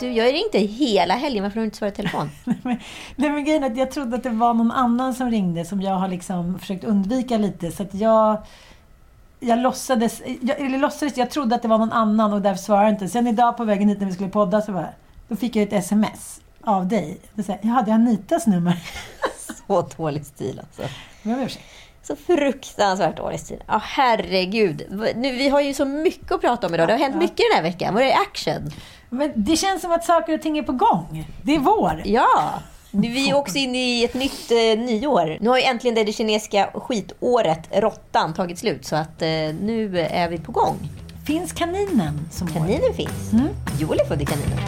Du, jag ringde hela helgen. Varför har du inte svarat i telefon? Nej men grejen är att jag trodde att det var någon annan som ringde som jag har liksom försökt undvika lite. Så att jag... Jag låtsades, jag, eller låtsades, jag trodde att det var någon annan och därför svarade jag inte. Sen idag på vägen hit när vi skulle podda så bara, då fick jag ett sms av dig. Det jag hade Anitas nummer. Så dålig stil alltså. Jag ber ursäkt. Så fruktansvärt dålig stil. Ja, herregud. Nu, vi har ju så mycket att prata om idag. Det har hänt mycket den här veckan. Var är action? Men det känns som att saker och ting är på gång. Det är vår. Ja. Vi är också inne i ett nytt eh, nyår. Nu har ju äntligen det, det kinesiska skitåret, råttan, tagit slut. Så att eh, nu är vi på gång. Finns kaninen som år? Kaninen finns. Mm. Joel är född i kaninen.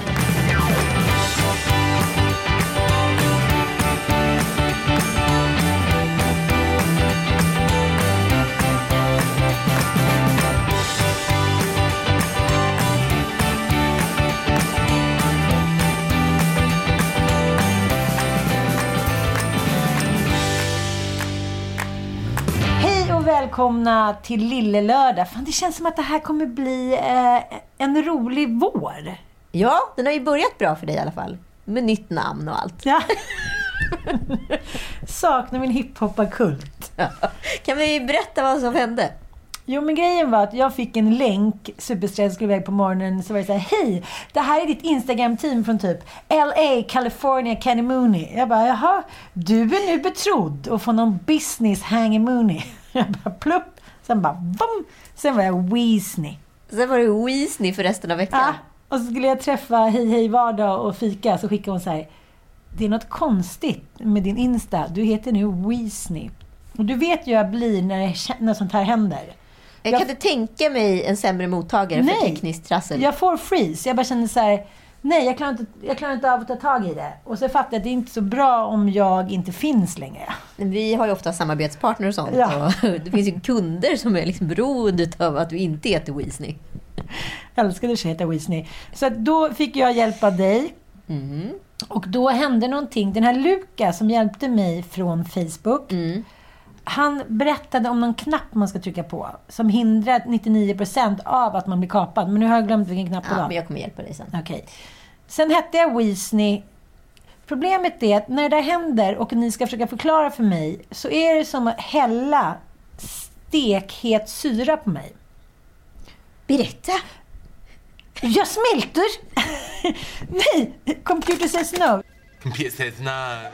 Och välkomna till Lille Lördag. Fan, det känns som att det här kommer bli eh, en rolig vår. Ja, den har ju börjat bra för dig i alla fall. Med nytt namn och allt. Ja. Saknar min hiphopparkult. Kan vi berätta vad som hände? Jo, men grejen var att jag fick en länk, superstressad, skulle iväg på morgonen, så var det så här, hej, det här är ditt Instagram-team från typ LA, California, Kenny Mooney. Jag bara, jaha, du är nu betrodd och får någon business Hangy Mooney. Jag bara, plupp. Sen bara, vom. Sen var jag Weasley. Sen var det Weasley för resten av veckan. Ja, och så skulle jag träffa Hej Hej Vardag och fika, så skickade hon så här, det är något konstigt med din Insta, du heter nu Weasley. Och du vet ju hur jag blir när, när sånt här händer. Jag kan inte tänka mig en sämre mottagare för tekniskt trassel. Jag får freeze. Jag bara känner så här, nej jag klarar, inte, jag klarar inte av att ta tag i det. Och så fattar jag att det är inte så bra om jag inte finns längre. Vi har ju ofta samarbetspartner och sånt. Ja. Och det finns ju kunder som är liksom beroende av att du inte heter Weasley. Jag älskade att heta Weasley. Så då fick jag hjälpa dig. Mm. Och då hände någonting. Den här Luca som hjälpte mig från Facebook. Mm. Han berättade om någon knapp man ska trycka på. Som hindrar 99% av att man blir kapad. Men nu har jag glömt vilken knapp det Ja, var. men jag kommer hjälpa dig sen. Okej. Sen hette jag Weasley. Problemet är att när det där händer och ni ska försöka förklara för mig så är det som att hälla stekhet syra på mig. Berätta! Jag smälter! Nej! Computer says no. Says no.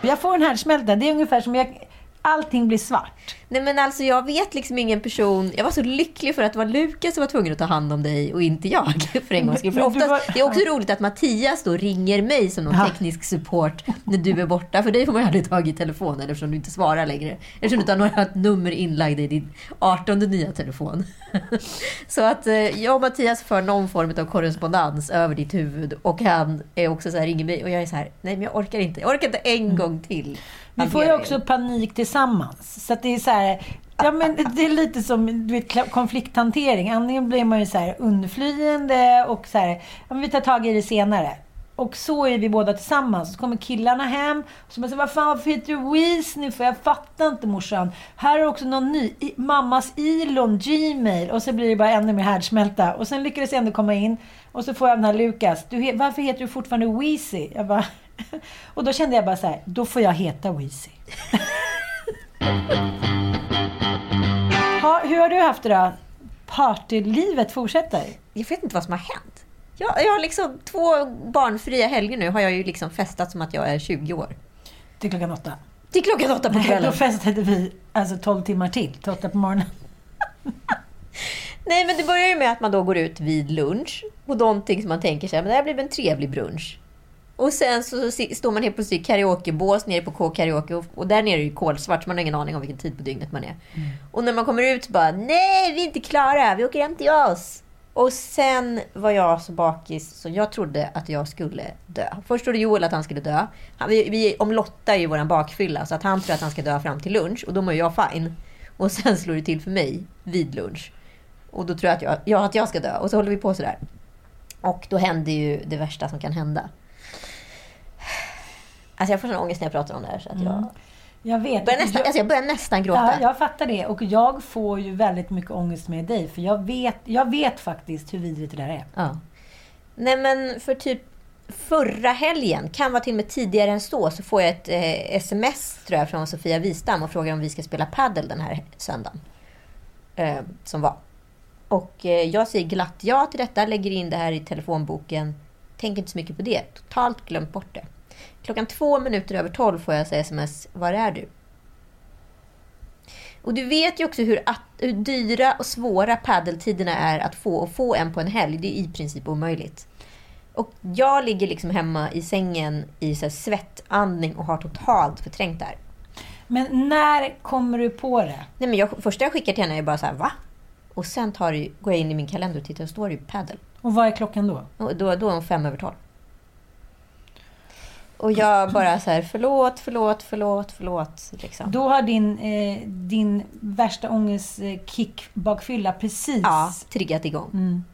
Jag får en härdsmälta. Det är ungefär som jag... Allting blir svart. Nej men alltså jag vet liksom ingen person. Jag var så lycklig för att det var Lukas som var tvungen att ta hand om dig och inte jag. För en gångs skull. För oftast, var- det är också roligt att Mattias då ringer mig som någon Ja. teknisk support när du är borta. För dig får man ju aldrig tag i telefonen eftersom du inte svarar längre. Eftersom du inte har några nummer inlagda i din 18 nya telefon. Så att eh, jag och Mattias för någon form av korrespondens över ditt huvud. Och han är också så här, ringer mig och jag är så här, nej men jag orkar inte. Jag orkar inte en gång till. Vi får ju också panik tillsammans. Så det är så här... Ja, men det är lite som du vet, konflikthantering. Antingen blir man ju så här undflyende och så här, ja, men vi tar tag i det senare. Och så är vi båda tillsammans. Så kommer killarna hem. Och så bara, vad fan varför heter du Weasley? För jag fattar inte morsan. Här är också någon ny. I, mammas Elon Gmail. Och så blir det bara ännu mer härdsmälta. Och sen lyckades jag ändå komma in. Och så får jag den här Lukas. Du, varför heter du fortfarande Weezy? Jag bara... och då kände jag bara så här, då får jag heta Weezy. hur har du haft det då? Partylivet fortsätter? Jag vet inte vad som har hänt. Jag, jag har liksom två barnfria helger nu har jag ju liksom festat som att jag är 20 år. Till klockan åtta. Till klockan åtta på Nej, kvällen. då festade vi alltså 12 timmar till, till åtta på morgonen. Nej, men det börjar ju med att man då går ut vid lunch och någonting som man tänker sig, men det här blir en trevlig brunch. Och sen så står man helt plötsligt i karaokebås nere på K-karaoke och, och där nere är det ju kolsvart så man har ingen aning om vilken tid på dygnet man är. Och när man kommer ut så bara, nej vi är inte klara, vi åker hem till oss. Och sen var jag så bakis så jag trodde att jag skulle dö. Först trodde Joel att han skulle dö. Han, vi, vi omlottar ju våran bakfylla så att han tror att han ska dö fram till lunch och då mår jag fine. Och sen slår det till för mig vid lunch. Och då tror jag att jag, ja, att jag ska dö. Och så håller vi på sådär. Och då händer ju det värsta som kan hända. Alltså jag får sån ångest när jag pratar om det här. Så att jag, Jag vet. börjar nästan, alltså jag börjar nästan gråta. Ja, jag fattar det. Och jag får ju väldigt mycket ångest med dig. För jag vet, jag vet faktiskt hur vidrigt det där är. Ja. Nej men för typ förra helgen, kan vara till och med tidigare än så, så får jag ett eh, sms tror jag från Sofia Wistam och frågar om vi ska spela paddel den här söndagen. Eh, som var. Och eh, jag säger glatt ja till detta, lägger in det här i telefonboken. Tänker inte så mycket på det. Totalt glömt bort det. Klockan två minuter över tolv får jag säga sms. Var är du? Och du vet ju också hur, att, hur dyra och svåra paddeltiderna är att få. Och få en på en helg, det är i princip omöjligt. Och jag ligger liksom hemma i sängen i så svettandning och har totalt förträngt det här. Men när kommer du på det? Nej, men jag, första jag skickar till henne är bara så här, va? Och sen tar det, går jag in i min kalender och tittar och står det ju paddel. Och vad är klockan då? Och då, då är hon fem över tolv. Och jag bara så här, förlåt, förlåt, förlåt, förlåt. Liksom. Då har din, eh, din värsta ångestkick-bakfylla precis... Ja, triggat igång. Mm.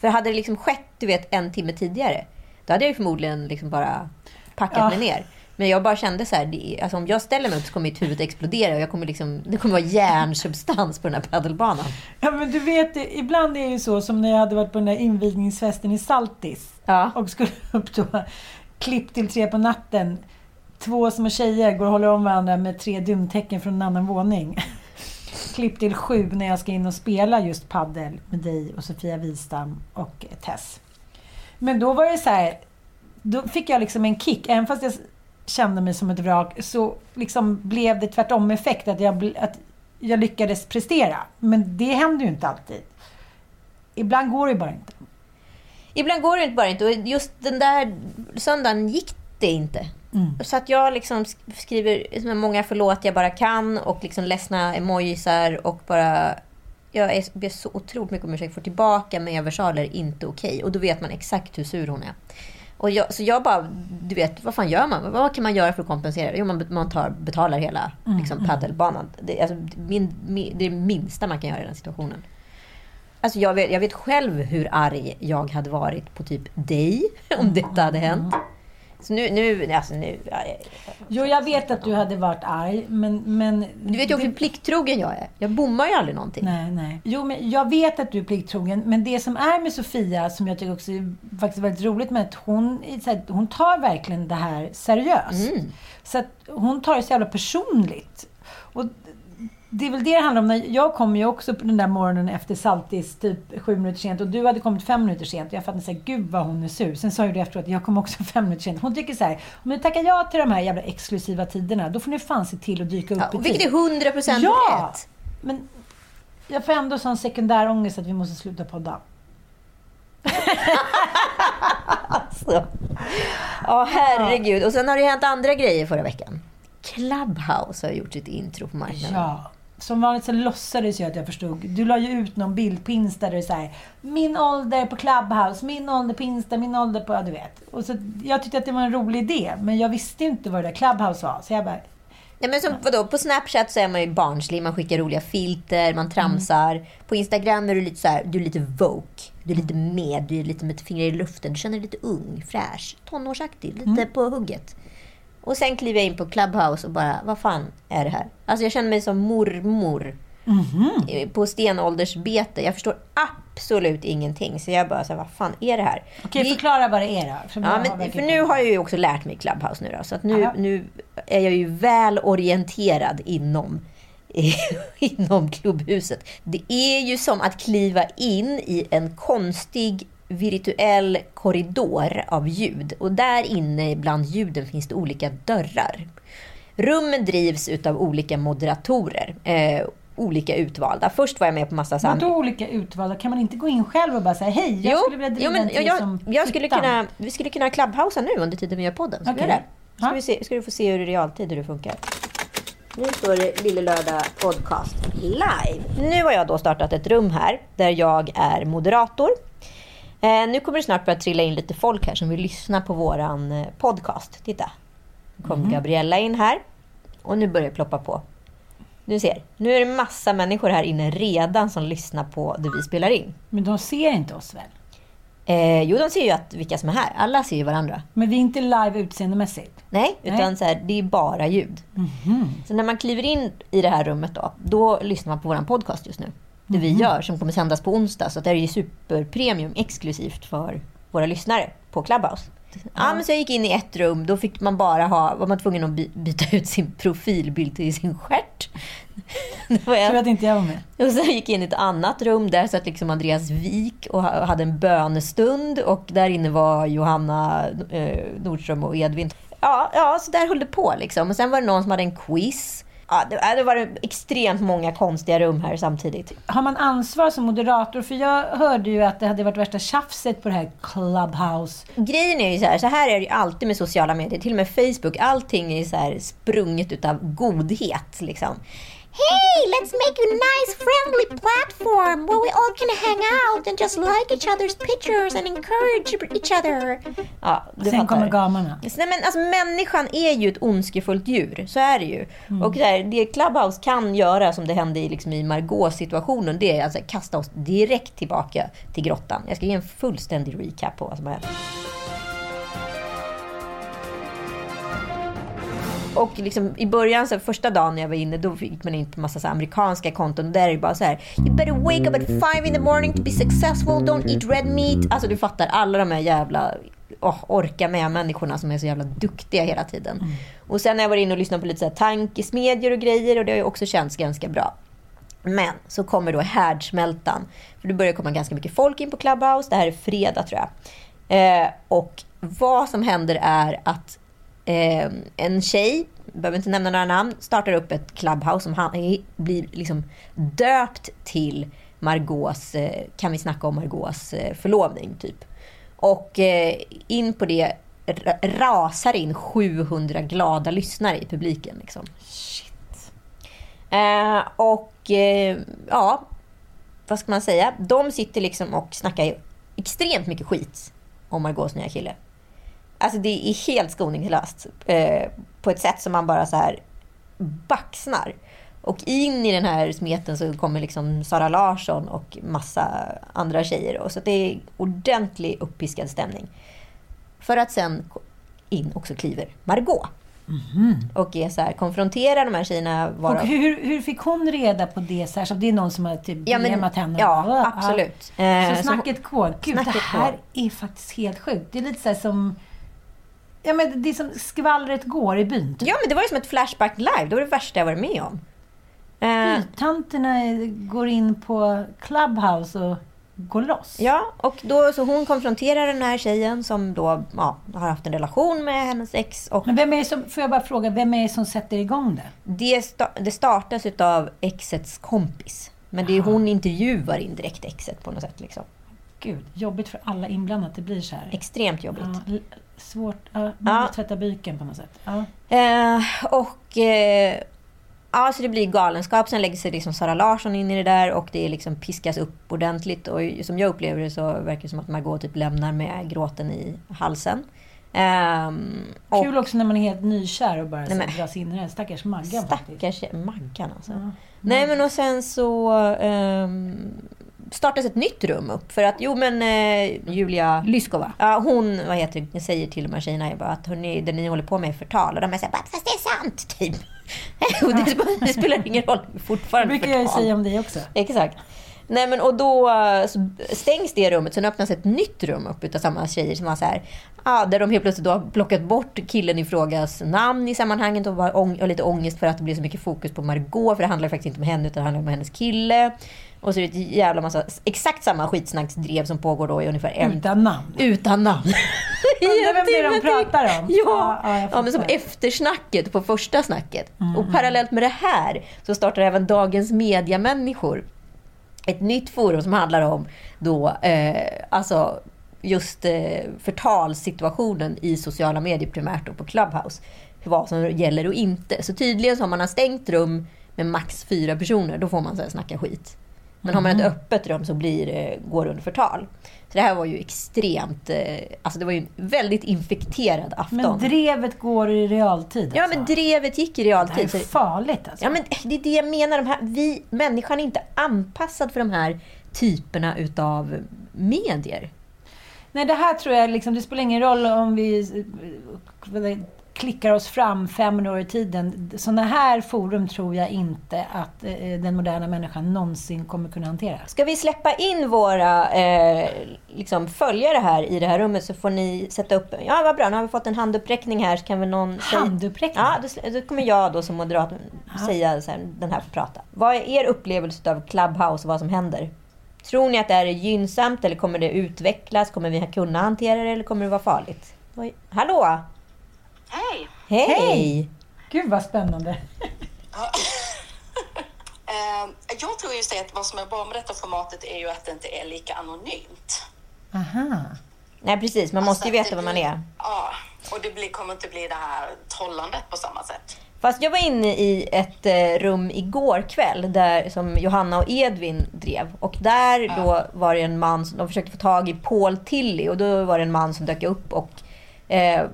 För hade det liksom skett, du vet, en timme tidigare, då hade jag förmodligen liksom bara packat Ja. mig ner. Men jag bara kände så här, det, alltså om jag ställer mig upp så kommer mitt huvud explodera och jag kommer liksom, det kommer vara järnsubstans på den här padelbanan. Ja, men du vet, ibland är det ju så som när jag hade varit på den där invigningsfesten i Saltis. Ja. Och skulle upp då, klipp till tre på natten. Två små tjejer går och håller om varandra med tre dumtecken från en annan våning. klipp till sju när jag ska in och spela just paddel med dig och Sofia Wistam och Tess. Men då var det så här, då fick jag liksom en kick. Även fast jag kände mig som ett vrak så liksom blev det tvärtom effekt att jag, att jag lyckades prestera. Men det händer ju inte alltid. Ibland går det ju bara inte. Ibland går det bara inte. Och just den där söndagen gick det inte. Så att jag liksom sk- skriver så många förlåt jag bara kan och liksom ledsna emojisar och bara... Jag är, ber så otroligt mycket om ursäkt. Får tillbaka med versaler är inte okej. Och då vet man exakt hur sur hon är. Och jag, så jag bara, du vet, vad fan gör man? Vad kan man göra för att kompensera? Jo, man, man tar, betalar hela liksom, paddelbanan. Det, alltså, min, min, det är det minsta man kan göra i den situationen. Alltså jag vet, jag vet själv hur arg jag hade varit på typ dig om detta hade hänt. Så nu, nu, alltså nu... ja, Jo, jag vet att du hade varit arg, men... men Du vet ju också hur plikttrogen jag är. Jag bommar ju aldrig någonting. Nej, nej. Jo, men jag vet att du är plikttrogen. Men det som är med Sofia, som jag tycker också är faktiskt väldigt roligt med, att hon, här, hon tar verkligen det här seriöst. Mm. Så att hon tar det så jävla personligt. Och det är väl det det handlar om. Jag kom ju också på den där morgonen efter Saltis typ sju minuter sent och du hade kommit fem minuter sent. Och jag fattade såhär, gud vad hon är sur. Sen sa ju du efteråt, jag kom också fem minuter sent. Hon tycker så här, om ni tackar ja till de här jävla exklusiva tiderna, då får ni fan se till att dyka upp Ja, i och vilket tid. är 100 procent Ja! rätt. Men jag får ändå sån sekundär ångest att vi måste sluta podda. Så. Ja, herregud. Och sen har det hänt andra grejer förra veckan. Clubhouse har gjort sitt intro på marknaden. Ja. Som vanligt så låtsades jag att jag förstod. Du la ju ut någon bild på Insta där det är Min ålder på Clubhouse, min ålder på Insta, min ålder på... Ja, du vet. Och så, jag tyckte att det var en rolig idé, men jag visste inte vad det där Clubhouse var. Så jag bara... Ja, men som, vadå, på Snapchat så är man ju barnslig. Man skickar roliga filter, man tramsar. På Instagram är du lite så här, du är lite woke. Du är lite med, du är lite med finger i luften. Du känner dig lite ung, fräsch, tonårsaktig, lite på hugget. Och sen kliver jag in på Clubhouse och bara, vad fan är det här? Alltså jag känner mig som mormor. eh, På stenåldersbete. Jag förstår absolut ingenting. Så jag bara, så här, vad fan är det här? Okej, förklara vad det är då. För Ja, men, för nu har jag ju också lärt mig Clubhouse nu då, så att nu, nu är jag ju väl orienterad inom, inom klubbhuset. Det är ju som att kliva in i en konstig virtuell korridor av ljud och där inne bland ljuden finns det olika dörrar. Rummen drivs utav olika moderatorer, eh, olika utvalda. Först var jag med på massa här- Vadå olika utvalda? Kan man inte gå in själv och bara säga hej, jag Jo, skulle vilja driva jo, men en till jag, som jag skulle fittan." kunna, Vi skulle kunna clubhousa nu under tiden vi gör podden. Ska vi göra det? Ska, Ja. vi se, ska du få se hur i realtid hur det funkar. Nu står det Lille Lördag Podcast live. Nu har jag då startat ett rum här där jag är moderator. Eh, nu kommer det snart börja trilla in lite folk här som vill lyssna på våran eh, podcast. Titta. Nu kom Gabriella in här. Och nu börjar det ploppa på. Du ser, nu är det massa människor här inne redan som lyssnar på det vi spelar in. Men de ser inte oss väl? Eh, jo, de ser ju att, vilka som är här. Alla ser ju varandra. Men vi är inte live utseendemässigt. Nej, utan Nej. Så här, det är bara ljud. Så när man kliver in i det här rummet då, då lyssnar man på vår podcast just nu. Det vi gör, som kommer sändas på onsdag. Så det är ju superpremium exklusivt för våra lyssnare på Clubhouse. Ja, men så jag gick in i ett rum, då fick man bara ha, var man tvungen att by, byta ut sin profilbild till sin stjärt. Tur att inte jag var med. Och sen gick jag in i ett annat rum. Där satt liksom Andreas Wik och ha- hade en bönestund. Och där inne var Johanna eh, Nordström och Edvin. Ja, ja, så där höll det på. Liksom. Och sen var det någon som hade en quiz. Ja, det, ja, det var extremt många konstiga rum här samtidigt. Har man ansvar som moderator? För jag hörde ju att det hade varit värsta tjafset på det här Clubhouse. Grejen är ju så här, så här är det ju alltid med sociala medier. Till och med Facebook. Allting är ju så här sprunget utav godhet. Liksom. Hey, let's make a nice friendly platform where we all can hang out and just like each other's pictures and encourage each other. Ja, du Sen fattar. kommer gamarna. Nej, men alltså, människan är ju ett ondskefullt djur. Så är det ju. Och så här, det Clubhouse kan göra, som det hände i, liksom, i Margaux situationen, det är att alltså, kasta oss direkt tillbaka till grottan. Jag ska ge en fullständig recap på vad som har hänt. Och liksom, i början, så här, första dagen när jag var inne, då fick man in på massa så här, amerikanska konton. Där är det bara så här. You better wake up at five in the morning to be successful. Don't eat red meat. Alltså du fattar, alla de här jävla oh, orka med människorna som är så jävla duktiga hela tiden. Och sen har jag varit inne och lyssnat på lite så här tankesmedjor och grejer och det har ju också känts ganska bra. Men så kommer då härdsmältan. För det börjar komma ganska mycket folk in på Clubhouse. Det här är fredag tror jag. Eh, och vad som händer är att eh, en tjej, behöver inte nämna några namn, startar upp ett Clubhouse som han, blir liksom döpt till Margaux, eh, kan vi snacka om Margaux eh, förlovning typ. Och eh, in på det ra- rasar in 700 glada lyssnare i publiken. Liksom. Eh, och eh, ja, vad ska man säga? De sitter liksom och snackar extremt mycket skit om Margaux nya kille. Alltså det är helt skoningslöst. Eh, på ett sätt som man bara så här baxnar. Och in i den här smeten så kommer liksom Sara Larsson och massa andra tjejer. Och så det är ordentlig uppiskad stämning. För att sen in också kliver Margot. Och är så här, konfronterar de här tjejerna. Och Varav, hur, hur fick hon reda på det? Så här, så det är någon som har typ Ja, DMat henne? ja, Ja, absolut. Så Eh, så- snacket går. Gud, snacket det här går. är faktiskt helt sjukt. Det är lite så här som... Ja, men det är som skvallret går i byn. Typ. Ja, men det var ju som ett Flashback live. Det var det värsta jag varit med om. Eh, Bytanterna går in på Clubhouse och går loss. Ja, och då, så hon konfronterar den här tjejen som då ja, har haft en relation med hennes ex. Och Men vem är som, får jag bara fråga, vem är det som sätter igång det? det, sta- det startas av exets kompis. Men det är hon intervjuar indirekt exet på något sätt. Liksom. Gud, jobbigt för alla inblandade att det blir så här. Extremt jobbigt. Ja, svårt. Ja, man Ja. tvätta byken på något sätt. Ja. Eh, och eh, ja, så det blir galenskap. Sen lägger sig liksom Sara Larsson in i det där och det liksom piskas upp ordentligt. Och som jag upplever det så verkar det som att Margot typ lämnar med gråten i halsen. Ehm, och Kul också när man är helt nykär och bara Nej, dras in i det. Stackars Maggan faktiskt. stackars Maggan alltså. Nej men och sen så um, startas ett nytt rum upp. För att, jo men eh, Julia Lyskova, ja, hon vad heter det, jag säger till de här tjejerna jag bara, att hörni, det ni håller på med är förtal. Och de är såhär, fast det är sant typ. och det, det spelar ingen roll, Det fortfarande brukar jag ju förtal. säga om dig också. Exakt. Nej men och då eh, stängs det rummet, sen öppnas ett nytt rum upp utav samma tjejer som var så här, ah, där de helt plötsligt då har plockat bort killen i frågas namn i sammanhanget och var ång- och lite ångest för att det blir så mycket fokus på Margot för det handlar faktiskt inte om henne utan det handlar om hennes kille. Och så är det ett jävla massa, exakt samma skitsnacksdrev som pågår då i ungefär en... Utan namn. Utan namn. Undrar vem det är de pratar om? Ja, Ja, ja, ja, men som eftersnacket på första snacket. Mm. Och parallellt med det här så startar även Dagens Media-människor ett nytt forum som handlar om då, eh, alltså just eh, förtalssituationen i sociala medier primärt och på Clubhouse. Vad som gäller och inte. Så tydligen så har man har stängt rum med max fyra personer, då får man så här snacka skit. Men har man ett öppet rum så blir, går det under förtal. Så det här var ju extremt, eh, alltså det var ju en väldigt infekterad afton. Men drevet går i realtid ja alltså. men drevet gick i Det här realtid. är farligt alltså. Ja, men det är det jag menar. De här, vi, människan är inte anpassad för de här typerna utav medier. Nej, det här tror jag liksom, det spelar ingen roll om vi eh, klickar oss fram fem år i tiden. Sådana här forum tror jag inte att eh, den moderna människan någonsin kommer kunna hantera. Ska vi släppa in våra eh, liksom följare här i det här rummet så får ni sätta upp... Ja, vad bra. Nu har vi fått en handuppräckning här. Så kan väl någon Handuppräckning? Ja, då, då kommer jag då som moderat säga så här, den här får prata. Vad är er upplevelse av Clubhouse och vad som händer? Tror ni att det här är gynnsamt eller kommer det utvecklas? Kommer vi kunna hantera det eller kommer det vara farligt? Vad- Hallå! Hej! Hej! Hej! Gud vad spännande. Eh, jag tror just det att vad som är bra med detta formatet är ju att det inte är lika anonymt. Aha. Nej precis, man måste ju Alltså, veta vad man är. Ja, och det blir, kommer inte bli det här trollandet på samma sätt. Fast jag var inne i ett eh, rum igår kväll där, som Johanna och Edvin drev. Och där då var det en man som de försökte få tag i Paul Tilly och då var det en man som dök upp och eh,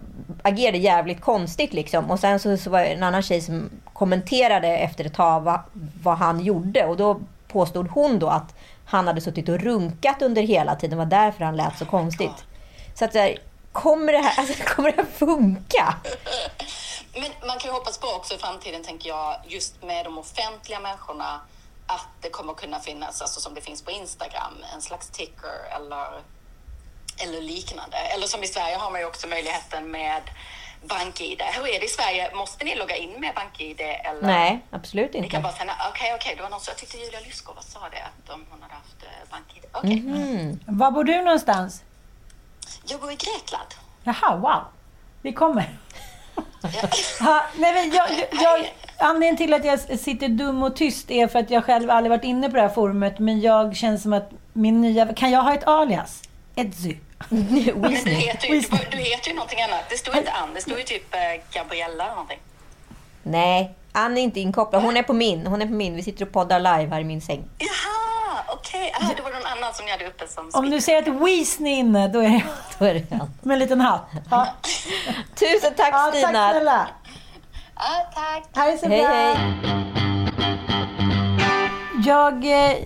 agerade jävligt konstigt liksom. Och sen så, så var det en annan tjej som kommenterade efter ett tag vad, vad han gjorde och då påstod hon då att han hade suttit och runkat under hela tiden. Det var därför han lät så konstigt. Så att kommer det här, alltså, kommer det här funka? Men man kan ju hoppas på också i framtiden, tänker jag, just med de offentliga människorna, att det kommer kunna finnas, alltså som det finns på Instagram, en slags ticker eller, eller liknande. Eller som i Sverige har man ju också möjligheten med BankID. Hur är det i Sverige? Måste ni logga in med BankID? Eller? Nej, absolut Ni kan inte. bara säga, okej, okej, det var någon som, jag tyckte Julia Lyskova sa det, att de, hon hade haft eh, BankID. Okej. Mhm. Var bor du någonstans? Jag bor i Grekland. Jaha, wow. Vi kommer. Ha, nej, men jag, jag, jag, anledningen till att jag sitter dum och tyst är för att jag själv aldrig varit inne på det här forumet. Men jag känner som att min nya... Kan jag ha ett alias? Etsy. Men du heter, ju, du, du heter ju någonting annat. Det står inte Ann, det står ju typ eh, Gabriella eller någonting. Nej, Ann är inte inkopplad. Hon är på min. Hon är på min. Vi sitter och poddar live här i min säng. Jaha, okej. Ah, det var någon annan som ni hade uppe som Om du ser att Weasley är inne, då är det Då är det Ann. med en liten hatt. Ja, Tusen tack ja tack Stina! snälla. Ah, tack. Ha det så Hej bra. hej! Jag, eh,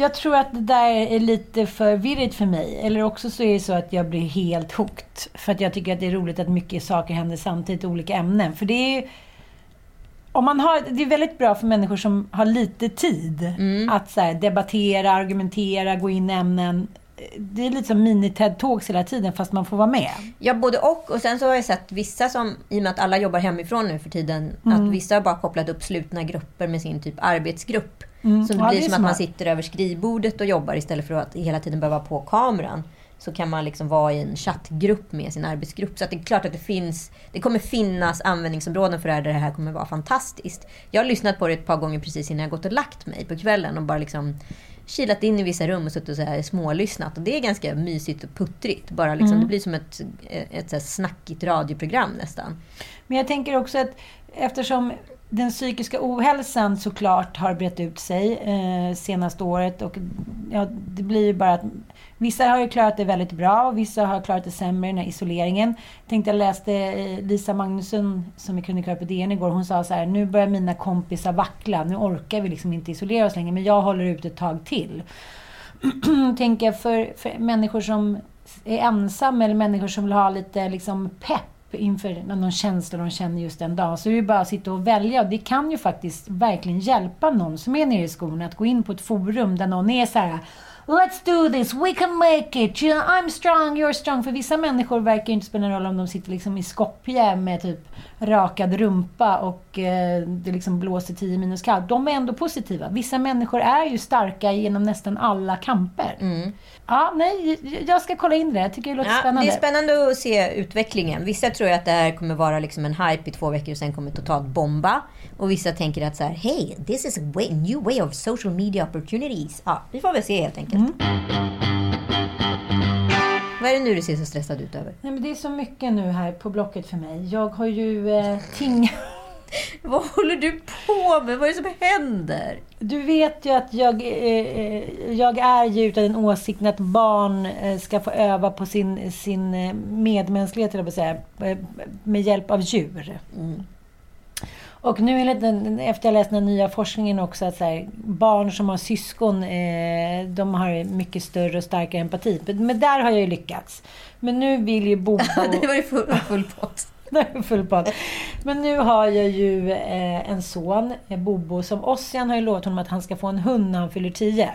jag tror att det där är lite för virrigt för mig. Eller också så är det så att jag blir helt hooked. För att jag tycker att det är roligt att mycket saker händer samtidigt i olika ämnen. För det är ju... Om man har, det är väldigt bra för människor som har lite tid att så här, debattera, argumentera, gå in i ämnen. Det är lite som mini-TED-talks hela tiden fast man får vara med. Ja, både och. Och sen så har jag sett vissa som, i och med att alla jobbar hemifrån nu för tiden, Mm. att vissa har bara kopplat upp slutna grupper med sin typ arbetsgrupp. Mm. Så det Ja, blir det som att man smart. sitter över skrivbordet och jobbar istället för att hela tiden behöva på kameran. Så kan man liksom vara i en chattgrupp med sin arbetsgrupp. Så det är klart att det finns, det kommer finnas användningsområden för det här där det här kommer vara fantastiskt. Jag har lyssnat på det ett par gånger precis innan jag gått och lagt mig på kvällen och bara liksom kilat in i vissa rum och suttit och så här smålyssnat. Och det är ganska mysigt och puttrigt. Bara liksom, Mm. Det blir som ett, ett så snackigt radioprogram nästan. Men jag tänker också att eftersom den psykiska ohälsan såklart har brett ut sig eh, senaste året. Och ja, det blir ju bara att vissa har ju klarat det väldigt bra och vissa har klarat det sämre den här isoleringen. Jag tänkte jag läste eh, Lisa Magnusson som är krönikör på DN igår. Hon sa så här, nu börjar mina kompisar vackla. Nu orkar vi liksom inte isolera oss längre, men jag håller ut ett tag till. tänker jag för, för människor som är ensamma eller människor som vill ha lite liksom pepp inför någon känsla de känner just den dagen. Så är det bara att sitta och välja. Och det kan ju faktiskt verkligen hjälpa någon som är nere i skolan att gå in på ett forum där någon är så här Let's do this, we can make it, I'm strong, you're strong. För vissa människor verkar inte spela någon roll om de sitter liksom i Skopje med typ rakad rumpa och eh, det liksom blåser 10 minus kallt. De är ändå positiva. Vissa människor är ju starka genom nästan alla kamper. Mm. Ja, nej, jag ska kolla in det. Jag tycker det låter Ja, spännande. det är spännande att se utvecklingen. Vissa tror att det här kommer vara liksom en hype i två veckor och sen kommer totalt bomba. Och vissa tänker att så här, hey, this is a way, new way of social media opportunities. Ja, vi får väl se helt enkelt. Vad är det nu du ser så stressad ut över? Nej, men det är så mycket nu här på Blocket för mig. Jag har ju eh, ting... Vad håller du på med? Vad är det som händer? Du vet ju att jag, eh, eh, jag är ju utav den åsikten att barn eh, ska få öva på sin, sin eh, medmänsklighet, eller säga, med hjälp av djur. Och nu enligt den, efter jag läst den nya forskningen också att här, barn som har syskon, eh, de har mycket större och starkare empati. Men där har jag ju lyckats. Men nu vill ju Bobo... det var ju full, full pott. Full pott. Men nu har jag ju eh, en son, eh, Bobo, som Ossian har ju lovat honom att han ska få en hund när han fyller 10.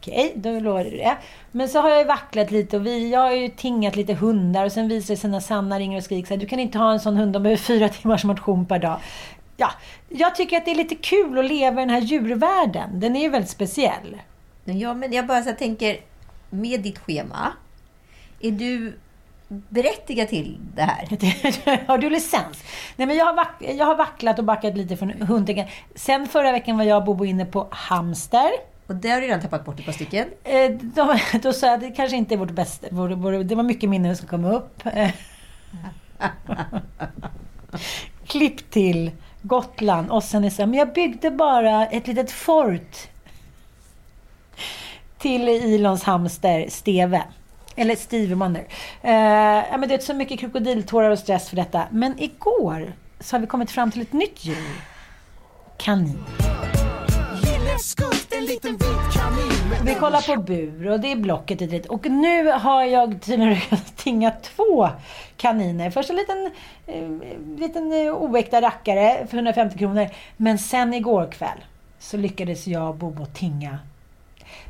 Okej, då lovar du det. Men så har jag ju vacklat lite och vi, jag har ju tingat lite hundar och sen visar det sig när Sanna ringer och skriker så här, du kan inte ha en sån hund, de behöver fyra timmars motion per dag. Ja, jag tycker att det är lite kul att leva i den här djurvärlden. Den är ju väldigt speciell. Ja, men jag bara så tänker, med ditt schema, är du berättigad till det här? har du licens? Nej, men jag har, vack, jag har vacklat och backat lite från hundtänken. Sen förra veckan var jag och Bobo inne på hamster. Och det har du redan tappat bort ett par stycken. Eh, de, då sa jag att det kanske inte är vårt bästa. Vår, vår, det var mycket minnen som kom upp. Klipp till Gotland. Och sen är så här, men jag byggde bara ett litet fort till Ilons hamster Steve. Eller Steve Wonder. Eh, ja, men det är så mycket krokodiltårar och stress för detta. Men igår så har vi kommit fram till ett nytt djur. Kanin. Vi kollar på bur och det är Blocket och dit. Och nu har jag tydligen tingat två kaniner. Först en liten, eh, liten eh, oäkta rackare för 150 kronor. Men sen igår kväll så lyckades jag och Bobo tinga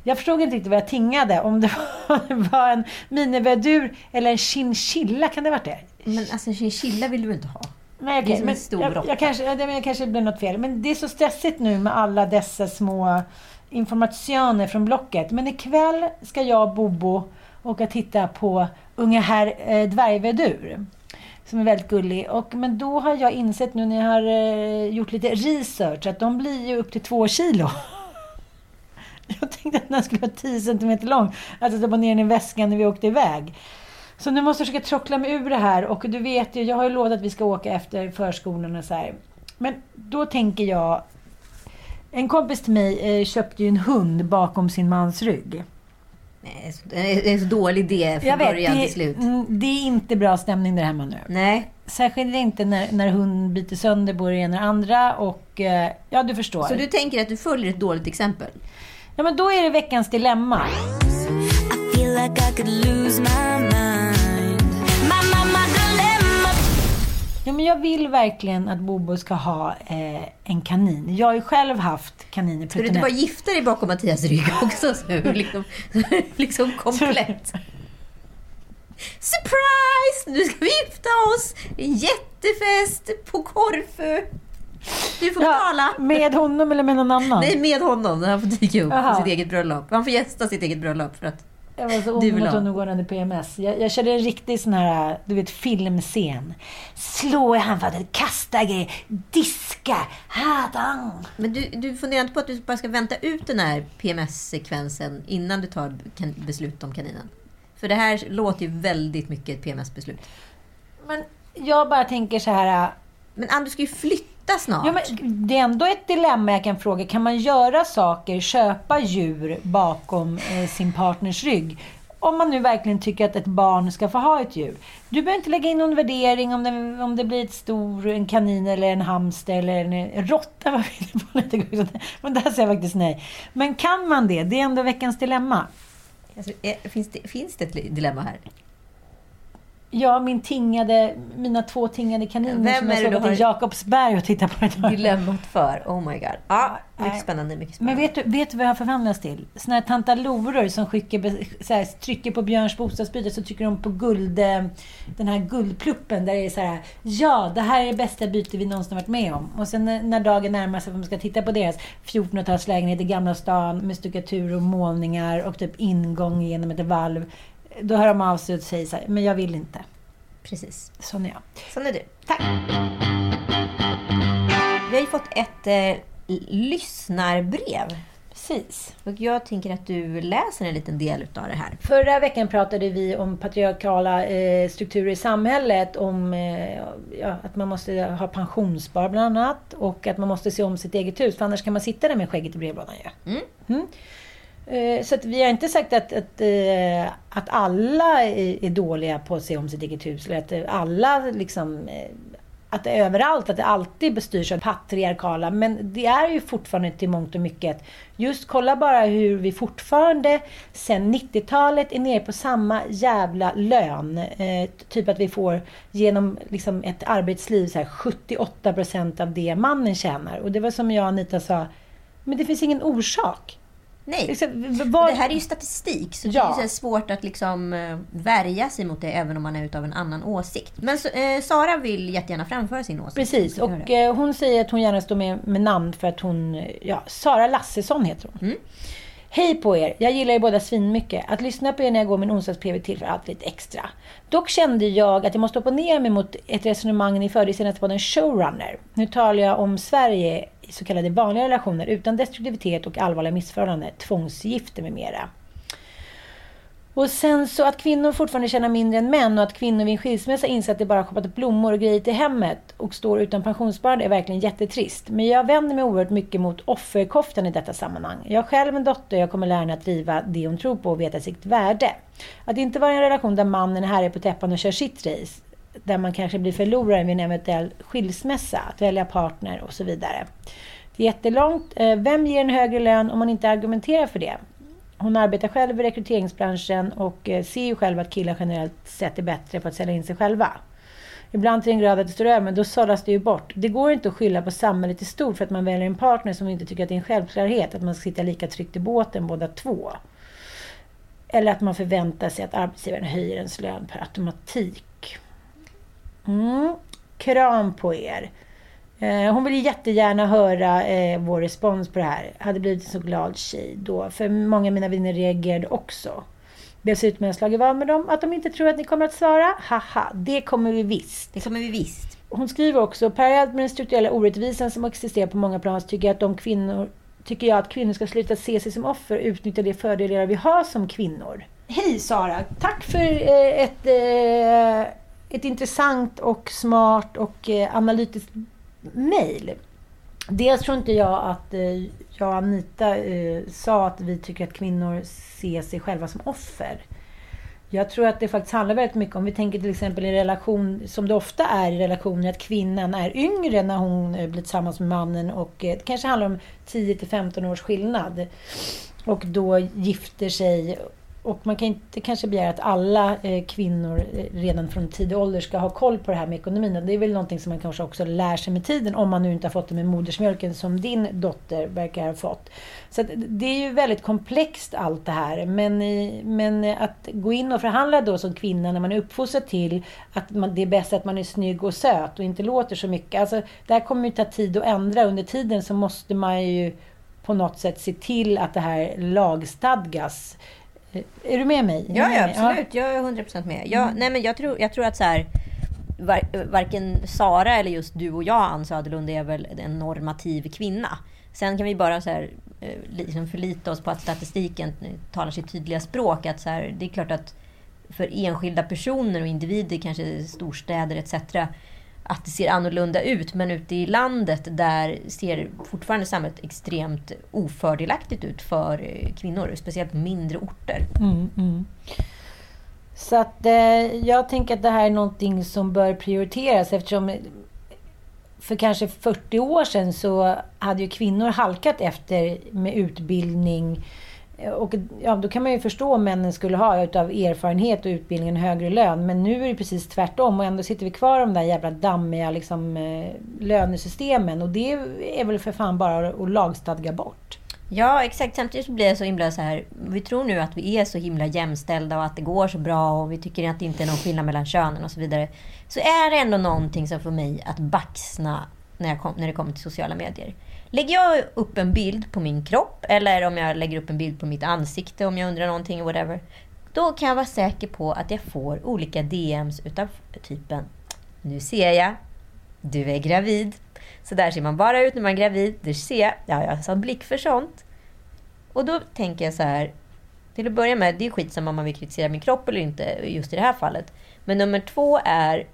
jag förstod inte riktigt vad jag tingade. Om det var en minivedur eller en chinchilla. Kan det ha varit det? Men alltså chinchilla vill du inte ha? Nej, Det är som men en stor jag, jag, kanske, jag, jag kanske blev något fel. Men det är så stressigt nu med alla dessa små informationer från Blocket. Men ikväll ska jag och Bobo åka titta på unga herr eh, dvärgvedur. Som är väldigt gullig. Och, men då har jag insett nu när jag har eh, gjort lite research att de blir ju upp till två kilo. Jag tänkte att den skulle vara 10 cm lång. Att jag stoppade ner den i väskan när vi åkte iväg. Så nu måste jag försöka trockla mig ur det här. Och du vet ju, jag har ju lovat att vi ska åka efter förskolan och så här. Men då tänker jag... En kompis till mig eh, köpte ju en hund bakom sin mans rygg. Det är- det en så dålig idé från vet, början det, till slut. mm, det är inte bra stämning där hemma nu. Nej, Särskilt inte när, när hunden biter sönder både det ena och det andra. Och eh, ja, du förstår. så du tänker att du följer ett dåligt exempel? Ja, men då är det veckans dilemma. feel like I could lose my mind. My, my, my dilemma. Ja, men jag vill verkligen att Bobo ska ha eh, en kanin. Jag har ju själv haft kaniner. Ska du inte bara gifta dig bakom Mattias rygg också? Så liksom, liksom komplett. Surprise! Nu ska vi gifta oss! Jättefest på Korfu. Du får betala. med honom eller med någon annan? Nej, med honom. Han får dyka upp Jaha. på sitt eget bröllop. Han får gästa sitt eget bröllop. För att... Jag var så vill mot honom går under PMS. Jag, jag körde en riktig sån här, du vet, filmscen. Slå i handfatet, kasta grejer, diska, hadan. Men du, du funderar inte på att du bara ska vänta ut den här PMS-sekvensen innan du tar beslut om kaninen? För det här låter ju väldigt mycket ett PMS-beslut. Men jag bara tänker så här. Men Ann, du ska ju flytta flytta snart. Ja, men det är ändå ett dilemma jag kan fråga. Kan man göra saker, köpa djur bakom eh, sin partners rygg? Om man nu verkligen tycker att ett barn ska få ha ett djur. Du behöver inte lägga in någon värdering om det, om det blir ett stor, en kanin eller en hamster eller en, en råtta. var vi inne på lite grann. Men där säger jag faktiskt nej. Men kan man det? Det är ändå veckans dilemma. Alltså, finns, det, finns det ett dilemma här? Ja, min tingade, mina två tingade kaniner Vem som jag såg har- Jakobsberg och tittade på. Det. Dilemmat för? Oh my god. Ja, mycket spännande. Mycket spännande. Men vet du, vet du vad jag har förvandlats till? Såna här tantaloror som skickar, så här, trycker på Björns bostadsbyte så trycker de på guld, eh, den här guldpluppen där det är så här Ja, det här är det bästa byte vi någonsin varit med om. Och sen när, när dagen närmar sig för man ska titta på deras 1400-talslägenhet i Gamla stan med stuckatur och målningar och typ ingång genom ett valv. Då hör de av sig och säger så här, men jag vill inte. Precis. Sån är jag. Sån är du. Tack! Vi har ju fått ett eh, lyssnarbrev. Precis. Och jag tänker att du läser en liten del utav det här. Förra veckan pratade vi om patriarkala eh, strukturer i samhället. Om eh, ja, att man måste ha pensionsspar bland annat. Och att man måste se om sitt eget hus. För annars kan man sitta där med skägget i brevlådan ju. Mm. Eh, Eh, så att vi har inte sagt att, att, eh, att alla är, dåliga på att se om sitt eget hus. Eller att alla liksom... Eh, att det är överallt, att det alltid bestyrs av patriarkala. Men det är ju fortfarande till mångt och mycket. Just kolla bara hur vi fortfarande sen 90-talet är nere på samma jävla lön. Eh, typ att vi får genom liksom ett arbetsliv så här 78 procent av det mannen tjänar. Och det var som jag och Anita sa, men det finns ingen orsak. Nej. Liksom, v- vad- Det här är ju statistik, så det Ja. är så här svårt att liksom eh, värja sig mot det även om man är utav en annan åsikt. Men eh, Sara vill jättegärna framföra sin åsikt. Precis, och det. eh, hon säger att hon gärna står med, med namn för att hon, eh, ja, Sara Lassesson heter hon. Mm. Hej på er! Jag gillar er båda svinmycket. Att lyssna på er när jag går min onsdags-PV tillför alltid lite extra. Dock kände jag att jag måste opponera mig mot ett resonemang ni förde i senaste podden Showrunner. Nu talar jag om Sverige i så kallade vanliga relationer utan destruktivitet och allvarliga missförhållanden, tvångsgifte med mera. Och sen så att kvinnor fortfarande tjänar mindre än män och att kvinnor vid en skilsmässa inser att det bara har shoppat blommor och grejer till hemmet och står utan pensionssparande är verkligen jättetrist. Men jag vänder mig oerhört mycket mot offerkoftan i detta sammanhang. Jag har själv en dotter och jag kommer lära henne att driva det hon tror på och veta sitt värde. Att inte vara i en relation där mannen är herre på täppan och kör sitt race. Där man kanske blir förlorare vid en eventuell skilsmässa. Att välja partner och så vidare. Det är jättelångt. Eh, vem ger en högre lön om man inte argumenterar för det? Hon arbetar själv i rekryteringsbranschen och eh, ser ju själv att killar generellt sett är bättre på att sälja in sig själva. Ibland till en grad att det står över, men då sållas det ju bort. Det går inte att skylla på samhället i stort för att man väljer en partner som inte tycker att det är en självklarhet att man ska sitta lika tryggt i båten båda två. Eller att man förväntar sig att arbetsgivaren höjer ens lön per automatik. Mm. Kram på er. Eh, Hon vill jättegärna höra eh, vår respons på det här. Hade blivit en så glad tjej då. För många av mina vänner reagerade också. Dessutom har jag slagit vad med dem att de inte tror att ni kommer att svara. Haha, det kommer vi visst. Det kommer vi visst. Hon skriver också, parallellt med den strukturella orättvisan som existerar på många plan så tycker jag att de kvinnor tycker jag att kvinnor ska sluta se sig som offer och utnyttja de fördelar vi har som kvinnor. Hej Sara! Tack för eh, ett, eh, ett intressant och smart och eh, analytiskt mejl. Dels tror inte jag att eh, jag och Anita eh, sa att vi tycker att kvinnor ser sig själva som offer. Jag tror att det faktiskt handlar väldigt mycket om, vi tänker till exempel i relation, som det ofta är i relationer, att kvinnan är yngre när hon eh, blir tillsammans med mannen och det kanske handlar om 10 till 15 års skillnad. Och då gifter sig. Och man kan inte kanske begära att alla eh, kvinnor eh, redan från tidig ålder ska ha koll på det här med ekonomin. Och Det är väl någonting som man kanske också lär sig med tiden om man nu inte har fått det med modersmjölken som din dotter verkar ha fått. Så att det är ju väldigt komplext allt det här. Men, eh, men att gå in och förhandla då som kvinna när man är uppfostrad till att man, det är bäst att man är snygg och söt och inte låter så mycket. Alltså, det här kommer ju ta tid att ändra. Under tiden så måste man ju på något sätt se till att det här lagstadgas. Eh, Är du med mig? Ja, ja absolut. Jag är 100% med. Jag, nej, men jag, tror, jag tror att så här, var, varken Sara eller just du och jag, Ann Söderlund, är väl en normativ kvinna. Sen kan vi bara så här, eh, liksom förlita oss på att statistiken talar sitt tydliga språk. Att så här, det är klart att för enskilda personer och individer, kanske storstäder etc att det ser annorlunda ut. Men ute i landet där ser fortfarande samhället extremt ofördelaktigt ut för eh, kvinnor. Speciellt på mindre orter. Mm, mm. Så att eh, jag tänker att det här är någonting som bör prioriteras eftersom för kanske 40 år sedan så hade ju kvinnor halkat efter med utbildning. Eh, och ja, då kan man ju förstå om männen skulle ha utav erfarenhet och utbildning en högre lön. Men nu är det precis tvärtom och ändå sitter vi kvar i de där jävla dammiga liksom, eh, lönesystemen. Och det är väl för fan bara att lagstadga bort. Ja, exakt. Samtidigt så blir jag så himla så här... Vi tror nu att vi är så himla jämställda och att det går så bra och vi tycker att det inte är någon skillnad mellan könen och så vidare. Så är det ändå någonting som får mig att baxna när, jag kom, när det kommer till sociala medier. Lägger jag upp en bild på min kropp eller om jag lägger upp en bild på mitt ansikte om jag undrar någonting, whatever. Då kan jag vara säker på att jag får olika DMs utav typen Nu ser jag, du är gravid. Så där ser man bara ut när man är gravid. Det ser jag. Ja, jag har sån blick för sånt. Och då tänker jag så här. Till att börja med, det är skitsamma om man vill kritisera min kropp eller inte just i det här fallet. Men nummer två är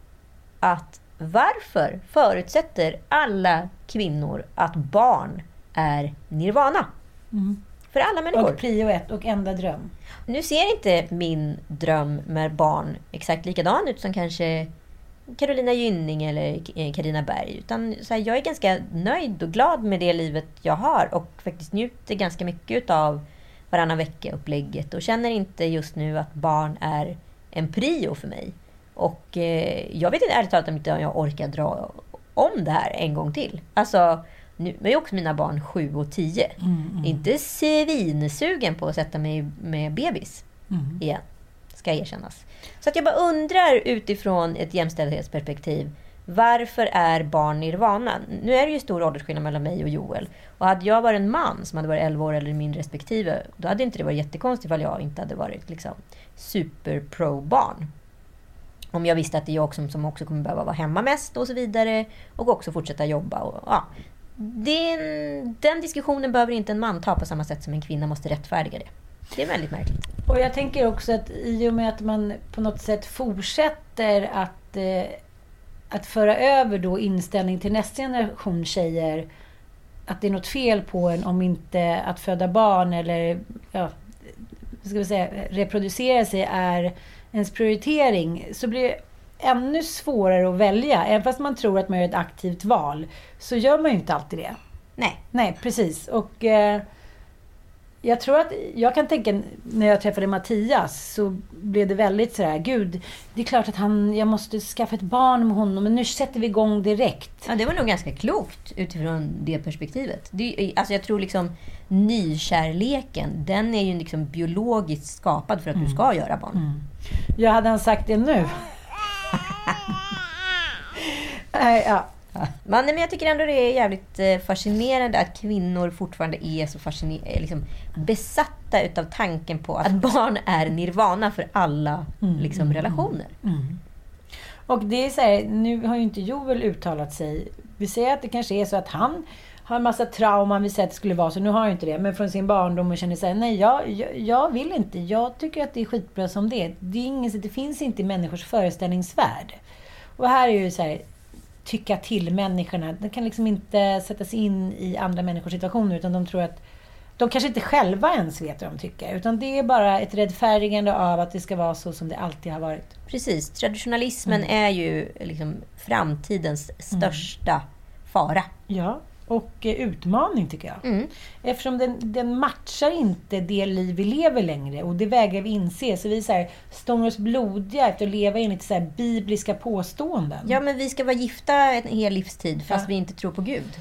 att varför förutsätter alla kvinnor att barn är nirvana? För alla människor. Och prio ett och enda dröm. Nu ser inte min dröm med barn exakt likadan ut som kanske Carolina Gynning eller Karina Berg. Utan så här, jag är ganska nöjd och glad med det livet jag har och faktiskt njuter ganska mycket av varannan vecka-upplägget och känner inte just nu att barn är en prio för mig. Och eh, jag vet inte ärligt talat om inte jag orkar dra om det här en gång till. Alltså, nu är ju också mina barn sju och tio. Inte svinsugen på att sätta mig med bebis igen, ska erkännas. Så att jag bara undrar utifrån ett jämställdhetsperspektiv. Varför är barn nirvana? Nu är det ju stor åldersskillnad mellan mig och Joel. Och hade jag varit en man som hade varit 11 år eller min respektive, då hade inte det varit jättekonstigt ifall jag inte hade varit liksom, super-pro-barn. Om jag visste att det är jag som, som också kommer behöva vara hemma mest och så vidare. Och också fortsätta jobba. Och, ja. den, den diskussionen behöver inte en man ta på samma sätt som en kvinna måste rättfärdiga det. Det är väldigt märkligt. Och jag tänker också att i och med att man på något sätt fortsätter att, eh, att föra över då inställning till nästa generation tjejer att det är något fel på en om inte att föda barn eller ja, ska vi säga, reproducera sig är ens prioritering så blir det ännu svårare att välja. Även fast man tror att man gör ett aktivt val så gör man ju inte alltid det. Nej. Nej, precis. Och eh, jag tror att, jag kan tänka när jag träffade Mattias så blev det väldigt sådär, gud, det är klart att han, jag måste skaffa ett barn med honom, men nu sätter vi igång direkt. Ja, det var nog ganska klokt utifrån det perspektivet. Det, alltså jag tror liksom nykärleken, den är ju liksom biologiskt skapad för att du ska göra barn. Ja, hade han sagt det nu? Nej, ja. Men, men jag tycker ändå det är jävligt eh, fascinerande att kvinnor fortfarande är så fasciner- eh, liksom, besatta utav tanken på att barn är nirvana för alla liksom, relationer. Och det är så här, nu har ju inte Joel uttalat sig. Vi säger att det kanske är så att han har en massa trauman, vi säger att det skulle vara så, nu har han ju inte det, men från sin barndom och känner sig nej jag, jag, jag vill inte, jag tycker att det är skitbra som det är. Det, är ingen, det finns inte i människors föreställningsvärld. Och här är ju så här, tycka till människorna. De kan liksom inte sätta sig in i andra människors situationer utan de tror att de kanske inte själva ens vet vad de tycker. Utan det är bara ett rättfärdigande av att det ska vara så som det alltid har varit. Precis, traditionalismen är ju liksom framtidens största fara. Ja, och eh, utmaning tycker jag. Mm. Eftersom den, den matchar inte det liv vi lever längre och det vägrar vi inse. Så vi är så här, står oss blodiga efter att leva enligt så här bibliska påståenden. Ja, men vi ska vara gifta en hel livstid fast Ja. vi inte tror på Gud.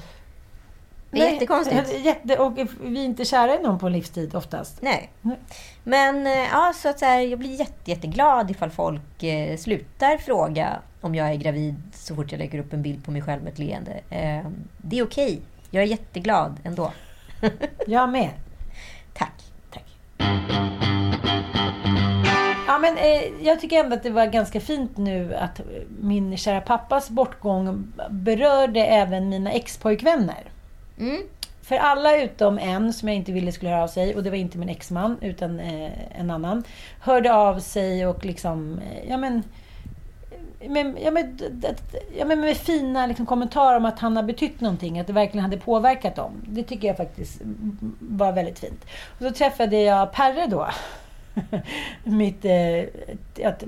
Det är Nej, jättekonstigt. Jätte, och vi är inte kära i någon på en livstid oftast. Nej. Nej. Men eh, ja, så att så här, jag blir jätte, jätteglad ifall folk eh, slutar fråga om jag är gravid så fort jag lägger upp en bild på mig själv med ett leende. Eh, det är okej. Jag är jätteglad ändå. Jag med. Tack. Tack. Ja, men, eh, jag tycker ändå att det var ganska fint nu att min kära pappas bortgång berörde även mina expojkvänner. Mm. För alla utom en som jag inte ville skulle höra av sig, och det var inte min exman utan eh, en annan, hörde av sig och liksom, eh, ja men, med, ja, men, ja, men med fina liksom, kommentarer om att han har betytt någonting. Att det verkligen hade påverkat dem. Det tycker jag faktiskt var väldigt fint. Och så träffade jag Perre då. Mitt, eh, att,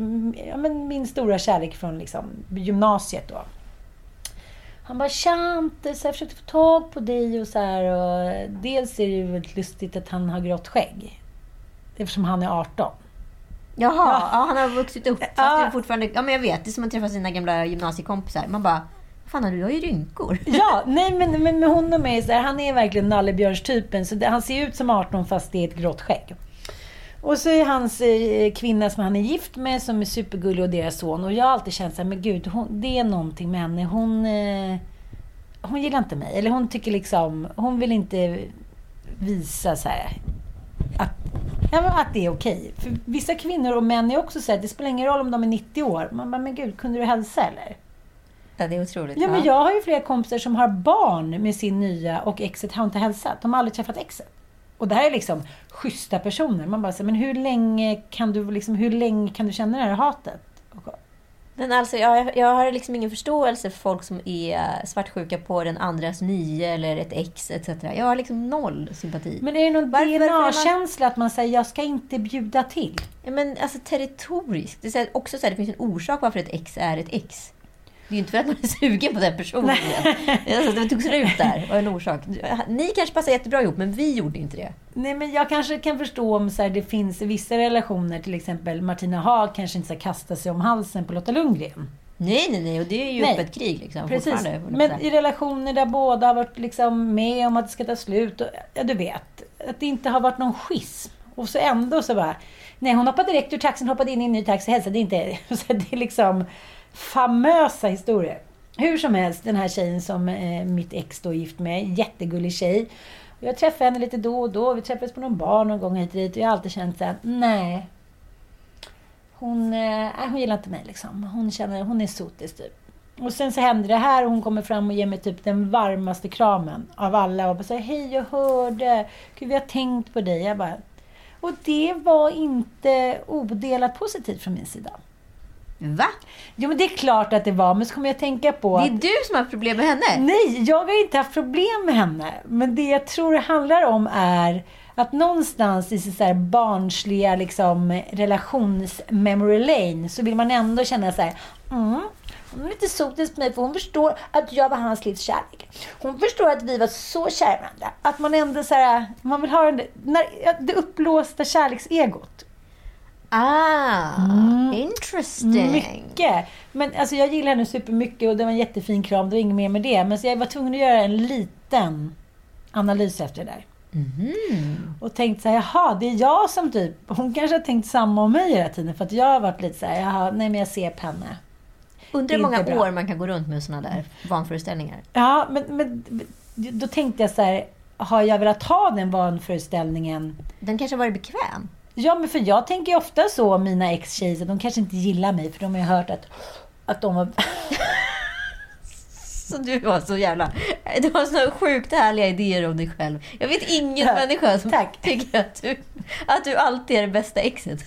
ja, men min stora kärlek från liksom, gymnasiet då. Han bara “Tjante, så jag försökte få tag på dig” och så här. Och dels är det ju väldigt lustigt att han har grått skägg. Eftersom han är 18. Jaha, Ja. ja. han har vuxit upp. Fast Ja. det är fortfarande, ja, men jag vet, det är som att träffa sina gamla gymnasiekompisar. Man bara, fan du har ju rynkor. Ja, nej men, men med honom är så här, han är verkligen nallebjörnstypen. Så det, han ser ut som 18 fast det är ett grått skägg. Och så är hans eh, kvinna som han är gift med som är supergullig och deras son. Och jag har alltid känt så här, men gud, hon, det är någonting med henne. Hon, eh, hon gillar inte mig. Eller hon tycker liksom, hon vill inte visa så här att, ja, men att det är okej. För vissa kvinnor och män är också så här, det spelar ingen roll om de är 90 år. Man bara, men gud, kunde du hälsa eller? Ja, det är otroligt. Ja, men jag har ju flera kompisar som har barn med sin nya och exet har inte hälsat. De har aldrig träffat exet. Och det här är liksom schyssta personer. Man bara säger, men hur länge kan du liksom, hur länge kan du känna det här hatet? Men alltså, jag, jag har liksom ingen förståelse för folk som är svartsjuka på den andras nya eller ett ex etc. Jag har liksom noll sympati. Men är det någon är man- DNA-känsla att man säger, jag ska inte bjuda till? Ja, men alltså territoriskt. Det är också så här, det finns en orsak varför ett ex är ett ex. Det är ju inte för att man är sugen på den personen. alltså, det tog slut där. var en orsak. Ni kanske passar jättebra ihop, men vi gjorde inte det. Nej, men jag kanske kan förstå om så här, det finns vissa relationer, till exempel Martina Haag kanske inte ska kasta sig om halsen på Lotta Lundgren. Nej, nej, nej. Och det är ju Nej. öppet krig liksom. Precis. Men i relationer där båda har varit liksom med om att det ska ta slut. Och, ja, du vet. Att det inte har varit någon schism. Och så ändå så bara... Nej, hon hoppade direkt ur taxin, hoppade in i en ny taxi, hälsade inte. Så det är liksom famösa historier. Hur som helst, den här tjejen som eh, mitt ex då är gift med, jättegullig tjej. Jag träffar henne lite då och då. Vi träffades på någon bar någon gång hit och dit. Och jag har alltid känt såhär, nej. Hon, eh, nej, hon gillar inte mig liksom. Hon känner, hon är sotis typ. Och sen så händer det här och hon kommer fram och ger mig typ den varmaste kramen av alla och bara säger Hej, jag hörde. Gud, vi har tänkt på dig. Jag bara, och det var inte odelat positivt från min sida. Va? Jo, men det är klart att det var, men så kommer jag tänka på Det att är du som har haft problem med henne? Nej, jag har inte haft problem med henne. Men det jag tror det handlar om är att någonstans i så här barnsliga liksom, relations-memory lane så vill man ändå känna så här, mm, hon är lite sotis på mig för hon förstår att jag var hans livs kärlek. Hon förstår att vi var så kära varandra. Att man ändå så här, man vill ha den, när, det uppblåsta kärleksegot. Ah, interesting. Mycket. Men alltså, jag gillar henne supermycket och det var en jättefin kram. Det var inget mer med det. Men så jag var tvungen att göra en liten analys efter det där. Och tänkt så här, jaha, det är jag som typ... Hon kanske har tänkt samma om mig hela tiden. För att jag har varit lite så här, jaha, nej men jag ser på henne. Undrar hur många bra. år man kan gå runt med såna där vanföreställningar. Ja, men, men då tänkte jag så här, har jag velat ha den vanföreställningen? Den kanske har varit bekväm. Ja, men för jag tänker ju ofta så om mina ex-tjejer, de kanske inte gillar mig. För de har ju hört att, att de har... Så du var så jävla... Du har så sjukt härliga idéer om dig själv. Jag vet ingen Ja, människa som tack. tycker att du, att du alltid är det bästa exet.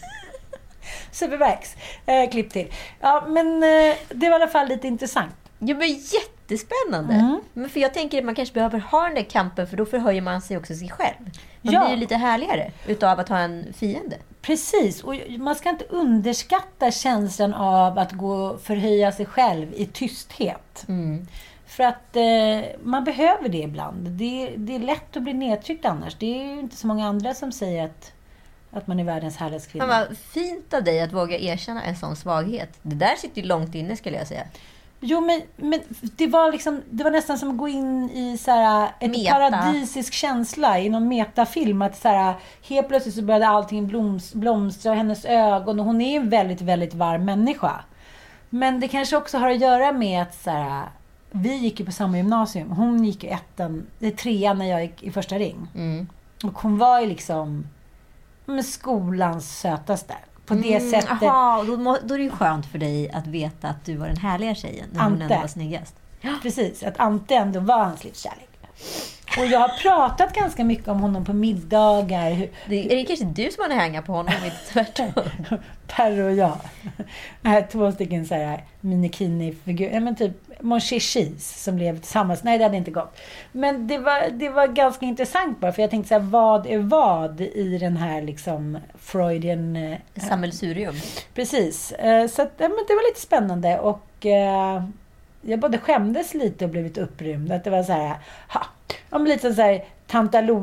Supervax. Eh, klipp till. Ja, men eh, det var i alla fall lite intressant. Ja, men jättespännande. Mm. Men för jag tänker att man kanske behöver ha den där kampen för då förhöjer man sig också sig själv. Man Ja. blir ju lite härligare utav att ha en fiende. Precis, och man ska inte underskatta känslan av att gå och förhöja sig själv i tysthet. Mm. För att eh, man behöver det ibland. Det, det är lätt att bli nedtryckt annars. Det är ju inte så många andra som säger att, att man är världens härligaste kvinna. Men vad fint av dig att våga erkänna en sån svaghet. Det där sitter ju långt inne skulle jag säga. Jo, men, men det, var liksom, det var nästan som att gå in i så här, ett Meta. paradisisk känsla i någon metafilm. Att så här, helt plötsligt så började allting bloms, blomstra och hennes ögon. Och hon är en väldigt, väldigt varm människa. Men det kanske också har att göra med att så här, vi gick ju på samma gymnasium. Hon gick i ettan, är trean när jag gick i första ring. Mm. Och hon var ju liksom skolans sötaste. På det Mm, sättet. Aha, då, må- då är det ju skönt för dig att veta att du var den härliga tjejen. När hon Ante. ändå var snyggast. Precis, att Ante ändå var hans livskärlek. Och jag har pratat ganska mycket om honom på middagar. Det är det kanske du som har hänga på honom, inte tvärtom. Perro och jag. Har två stycken så här minikini-figurer. Ja, men typ Monché Cheese som blev tillsammans. Nej, det hade inte gått. Men det var, det var ganska intressant bara. För jag tänkte så här, vad är vad i den här liksom Freudian... eh, Sammelsurium. Precis. Eh, Så att, ja, men det var lite spännande och eh, jag både skämdes lite och blev lite upprymd. Att det var så här, ha, ja, men lite så här.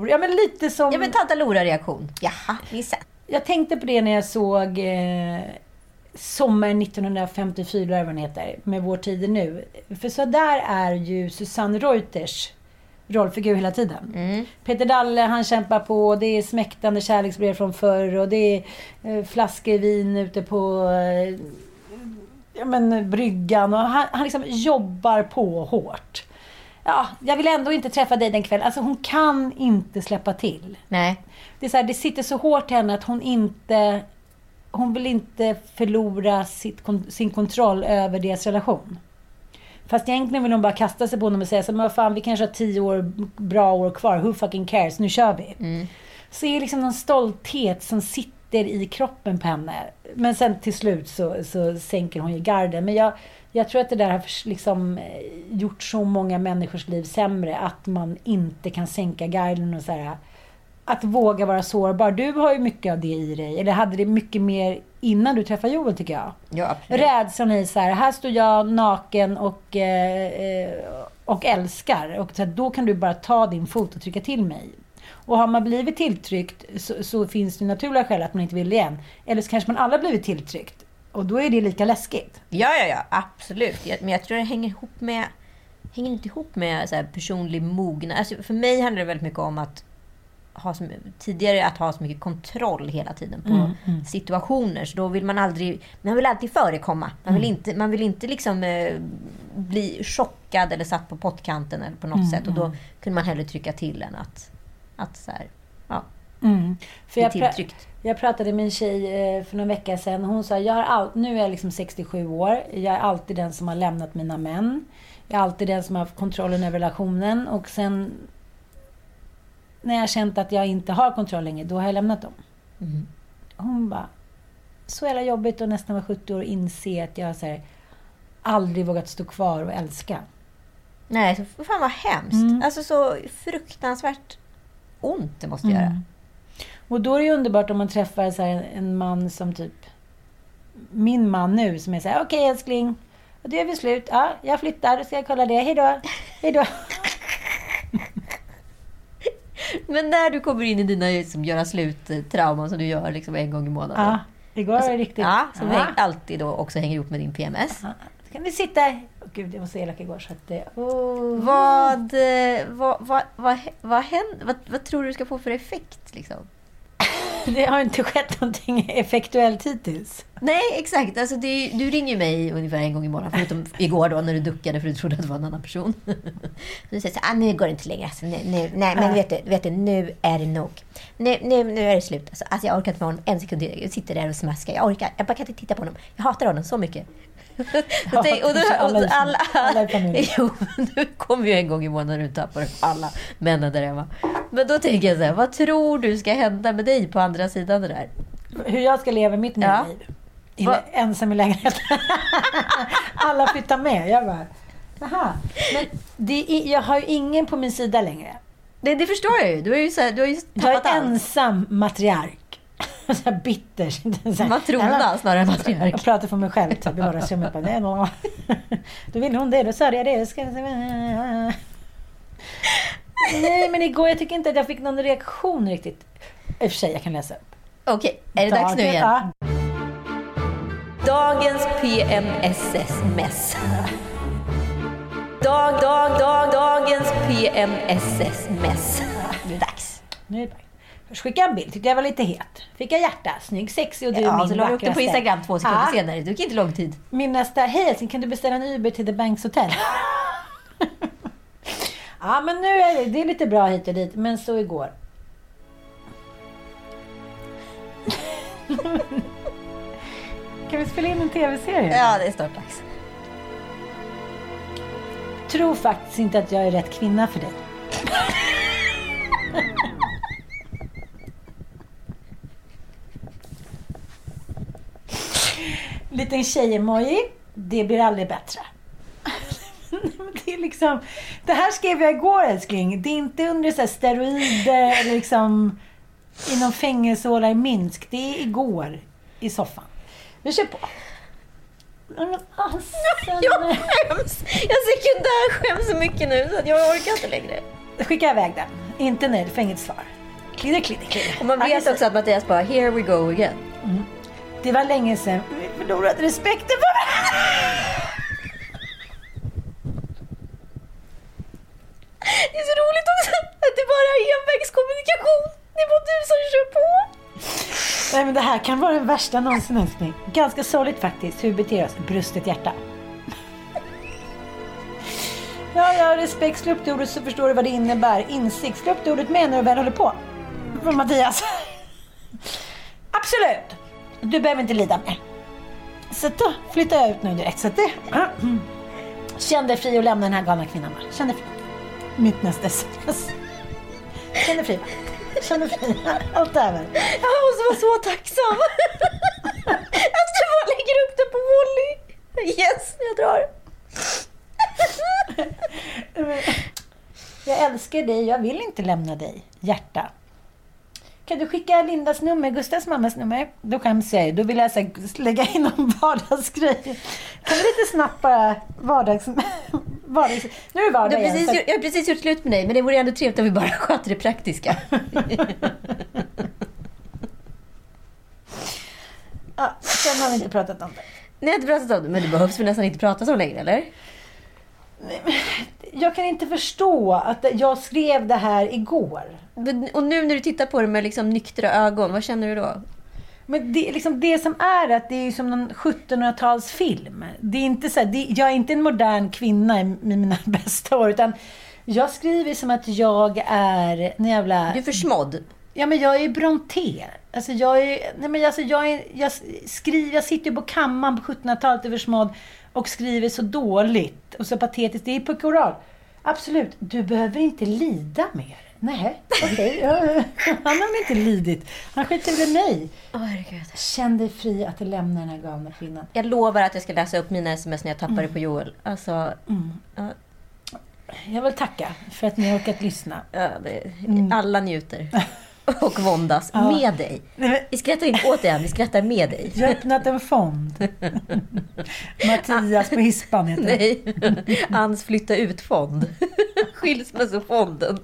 Ja men lite som... Ja men tanta Lora-reaktion. Jaha, minsann. Jag tänkte på det när jag såg eh, Sommaren 1954, eller vad den heter, med Vår tid är nu. För så där är ju Susanne Reuters rollfigur hela tiden. Mm. Peter Dalle, han kämpar på. Det är smäktande kärleksbrev från förr och det är eh, flaskor vin ute på eh, ja, men, bryggan. Och han, han liksom jobbar på hårt. Ja, jag vill ändå inte träffa dig den kvällen. Alltså hon kan inte släppa till. Nej. Det, är så här, det sitter så hårt i henne att hon inte... Hon vill inte förlora sitt, sin kontroll över deras relation. Fast egentligen vill hon bara kasta sig på honom och säga så men vad fan, vi kanske har tio år, bra år kvar. Who fucking cares? Nu kör vi. Så är det liksom någon stolthet som sitter i kroppen på henne. Men sen till slut så, så sänker hon ju garden. Men jag, jag tror att det där har liksom eh, gjort så många människors liv sämre. Att man inte kan sänka garden och så här, Att våga vara sårbar. Du har ju mycket av det i dig. Eller hade det mycket mer innan du träffade Joel tycker jag. Ja, absolut. Rädslan i så här, här står jag naken och, eh, eh, och älskar. Och så här, då kan du bara ta din fot och trycka till mig. Och har man blivit tilltryckt så, så finns det naturliga skäl att man inte vill det igen. Eller så kanske man aldrig blivit tilltryckt. Och då är det lika läskigt. Ja, ja, ja, absolut. Jag, men jag tror det hänger ihop med... Hänger inte ihop med så personlig mognad. Alltså, för mig handlar det väldigt mycket om att ha så, tidigare att ha så mycket kontroll hela tiden på situationer. Så då vill man aldrig... Man vill alltid förekomma. Man vill inte, man vill inte liksom eh, bli chockad eller satt på pottkanten eller på något sätt. Och då kunde man hellre trycka till än att... att så här, ja, För bli jag, pra- jag pratade med en tjej eh, för någon vecka sedan. Hon sa, jag har all- nu är jag liksom 67 år. Jag är alltid den som har lämnat mina män. Jag är alltid den som har haft kontrollen över relationen. Och sen när jag har känt att jag inte har kontroll längre, då har jag lämnat dem. Mm. Hon bara, så jävla jobbigt att nästan vara 70 år och inse att jag så här, aldrig vågat stå kvar och älska. Nej, så, fan vad hemskt. Alltså så fruktansvärt ont det måste göra. Och då är det ju underbart om man träffar så här, en man som typ min man nu som är så här, okej älskling, och det är vi slut. Ja, jag flyttar, då ska jag kolla det. Hej då. Hej då. Men när du kommer in i dina liksom, göra slut-trauman som du gör liksom, en gång i månaden. Ja, igår var det riktigt. Ja, som ja. alltid då också hänger ihop med din PMS. Då kan vi sitta... Åh gud, jag var så elak igår så att. Oh. Vad, vad, vad, vad, vad, händer, vad, vad tror du ska få för effekt? Liksom? Det har inte skett någonting effektuellt hittills. Nej, exakt. Alltså, det, du ringer ju mig ungefär en gång i månaden. Förutom igår då när du duckade för du trodde att det var en annan person. Du säger så ah, nu går det inte längre. Alltså, nu, nu, nej, men vet du, vet du, nu är det nog. Nu, nu, nu är det slut. Alltså, alltså, jag orkar inte med honom en sekund. Jag sitter där och smaskar. Jag orkar, jag bara kan inte titta på honom. Jag hatar honom så mycket. Ja, det, och, då, alla alla, alla. Jo, du kommer ju en gång i månaden och tappar alla männen där hemma. Men då tänker jag så här, vad tror du ska hända med dig på andra sidan det där? Hur jag ska leva mitt Ja. liv. I, Va? ensam i lägenheten. Alla flyttar med. Jag bara, jaha. Men det är, jag har ju ingen på min sida längre. Det, det förstår jag ju. Du har ju, så här, du har ju Jag är tappat allt. ensam matriark. Så här bitter. Så här, Matrona snarare än matriark. Jag pratar för mig själv typ, i vardagsrummet. Bara. Då ville hon det, då sa jag det. Ska... Nej, men igår jag tycker inte att jag fick någon reaktion riktigt. I och för sig, jag kan läsa upp. Okej, är det dags nu igen? Ja. Dagens PMSS-mess. Dag, dag, dag, dagens PMSS-mess. Nu är det dags. Nu är det dags. Först skickade jag en bild, tyckte jag var lite het. Fick jag hjärta, snygg, sexig och du är Ja, min så la upp det på. Instagram två sekunder Ja. senare. Det tog inte lång tid. Min nästa, hej älskling, kan du beställa en Uber till The Banks Hotel? ja, men nu är det, det är lite bra hit och dit, men så igår. kan vi spela in en tv-serie? Ja, det är snart dags. Tror faktiskt inte att jag är rätt kvinna för dig. liten tjej-emoji. Det blir aldrig bättre. det, är liksom, det här skrev jag igår älskling. Det är inte under så steroider eller liksom i någon fängelsehåla i Minsk. Det är igår i soffan. Vi kör på. Alltså, Jag skäms! Jag sekundärskäms så mycket nu så att jag orkar inte längre. Skicka iväg den. Inte nöjd, får inget svar. Klidder, klidder, klidder. Och man vet också att Mattias bara, here we go again. Det var länge sedan vi förlorade respekten för varandra. Det är så roligt också att det bara är envägskommunikation. Det är bara du som kör på. Nej men det här kan vara den värsta någonsin älskling. Ganska sorgligt faktiskt hur vi beter oss. Brustet hjärta. Ja, ja, respekt. Slå upp det ordet så förstår du vad det innebär. Insikt. Slå upp det ordet med när du väl håller på. Från Mattias. Absolut. Du behöver inte lida mer. Så då flyttar jag ut nu direkt. Så att det... Känn dig fri och lämna den här galna kvinnan. Känn dig fri. Mitt nästa sms. Dig fri. Känn dig fri. Allt över. Jag måste vara så tacksam. Att du bara lägger upp det på volley. Yes, jag drar. Jag älskar dig, jag vill inte lämna dig. Hjärta. Kan du skicka Lindas nummer, Gustavs mammas nummer? Då skäms jag. Då vill jag så här, lägga in någon vardagsgrej. Kan du lite snabbt bara vardags... vardags nu är det vardag igen. precis, jag har precis gjort slut med dig, men det vore ändå trevligt om vi bara sköter det praktiska. Ja, sen har vi inte pratat om det. Ni har inte pratat om det, men det behövs väl nästan inte pratas om längre, eller? Jag kan inte förstå att jag skrev det här igår. Och nu när du tittar på det med liksom nyktra ögon, vad känner du då? Men det, liksom det som är att det är som någon 1700-talsfilm. Det är inte så här, det, jag är inte en modern kvinna i, mina bästa år. Utan jag skriver som att jag är en jävla... Du är försmådd. Ja, men jag är Brontë. Alltså jag är... Nej, men alltså jag, är, jag, skriver, jag sitter ju på kammaren på 1700-talet i Versmådd och skriver så dåligt och så patetiskt. Det är pekoral. Absolut, du behöver inte lida mer. Nej, okej. Ja, Han har inte lidit. Han skiter väl i mig. Känn dig fri att lämna den här galna kvinnan. Jag lovar att jag ska läsa upp mina sms när jag tappar det på Joel. Alltså, ja, Jag vill tacka för att ni har orkat lyssna. ja, det, alla njuter. Och våndas med dig. Vi skrattar inte åt dig än, vi skrattar med dig. Jag har öppnat en fond. Mattias på Hispan heter. Nej, Ans flytta ut-fond. Skilsmässofonden.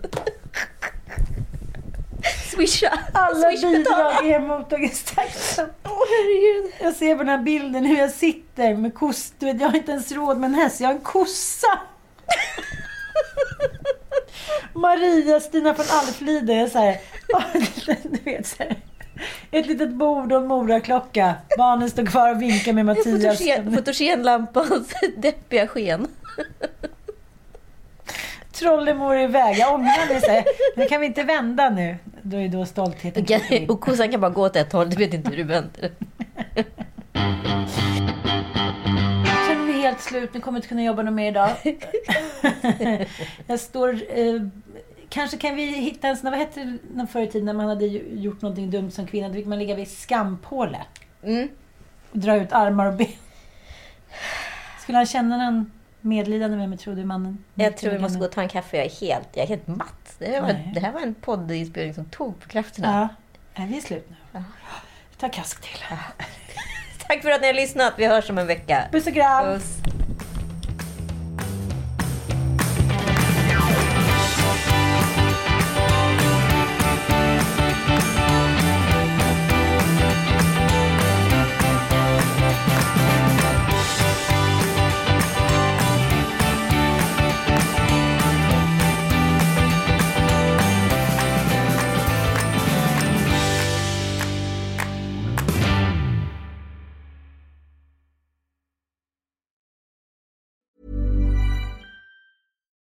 Swisha. Alla bidrag är mottagningstaxa. Åh herregud. Jag ser på den här bilden hur jag sitter med koss. Du vet, jag har inte ens råd med en häst, jag har en kossa. Maria, Stina från Alflida. Jag här, du vet så här. Ett litet bord och en moraklocka. Barnen står kvar och vinkar med Mattias. Fotogen, fotogenlampans deppiga sken. Trollemor är iväg. Jag ångrar mig. Så här. Men kan vi inte vända nu? Då är då stoltheten Okej, Och kossan kan bara gå åt ett håll, du vet inte hur du vänder. Känner mig helt slut. Nu kommer jag inte kunna jobba något mer idag. jag står... Eh, kanske kan vi hitta en sån... Vad hette det förr i tiden när man hade gjort någonting dumt som kvinna? Då fick man ligga vid skampåle. Mm. Och dra ut armar och ben. Skulle han känna någon medlidande med mig, tror du, mannen? Jag tror vi måste gå och ta en kaffe, jag är helt, jag är helt matt. Det här, var, det här var en poddinspelning som tog på krafterna. Ja. Nej, vi är slut nu. Vi tar kask till. Tack för att ni har lyssnat, vi hörs om en vecka. Puss och kram! Puss.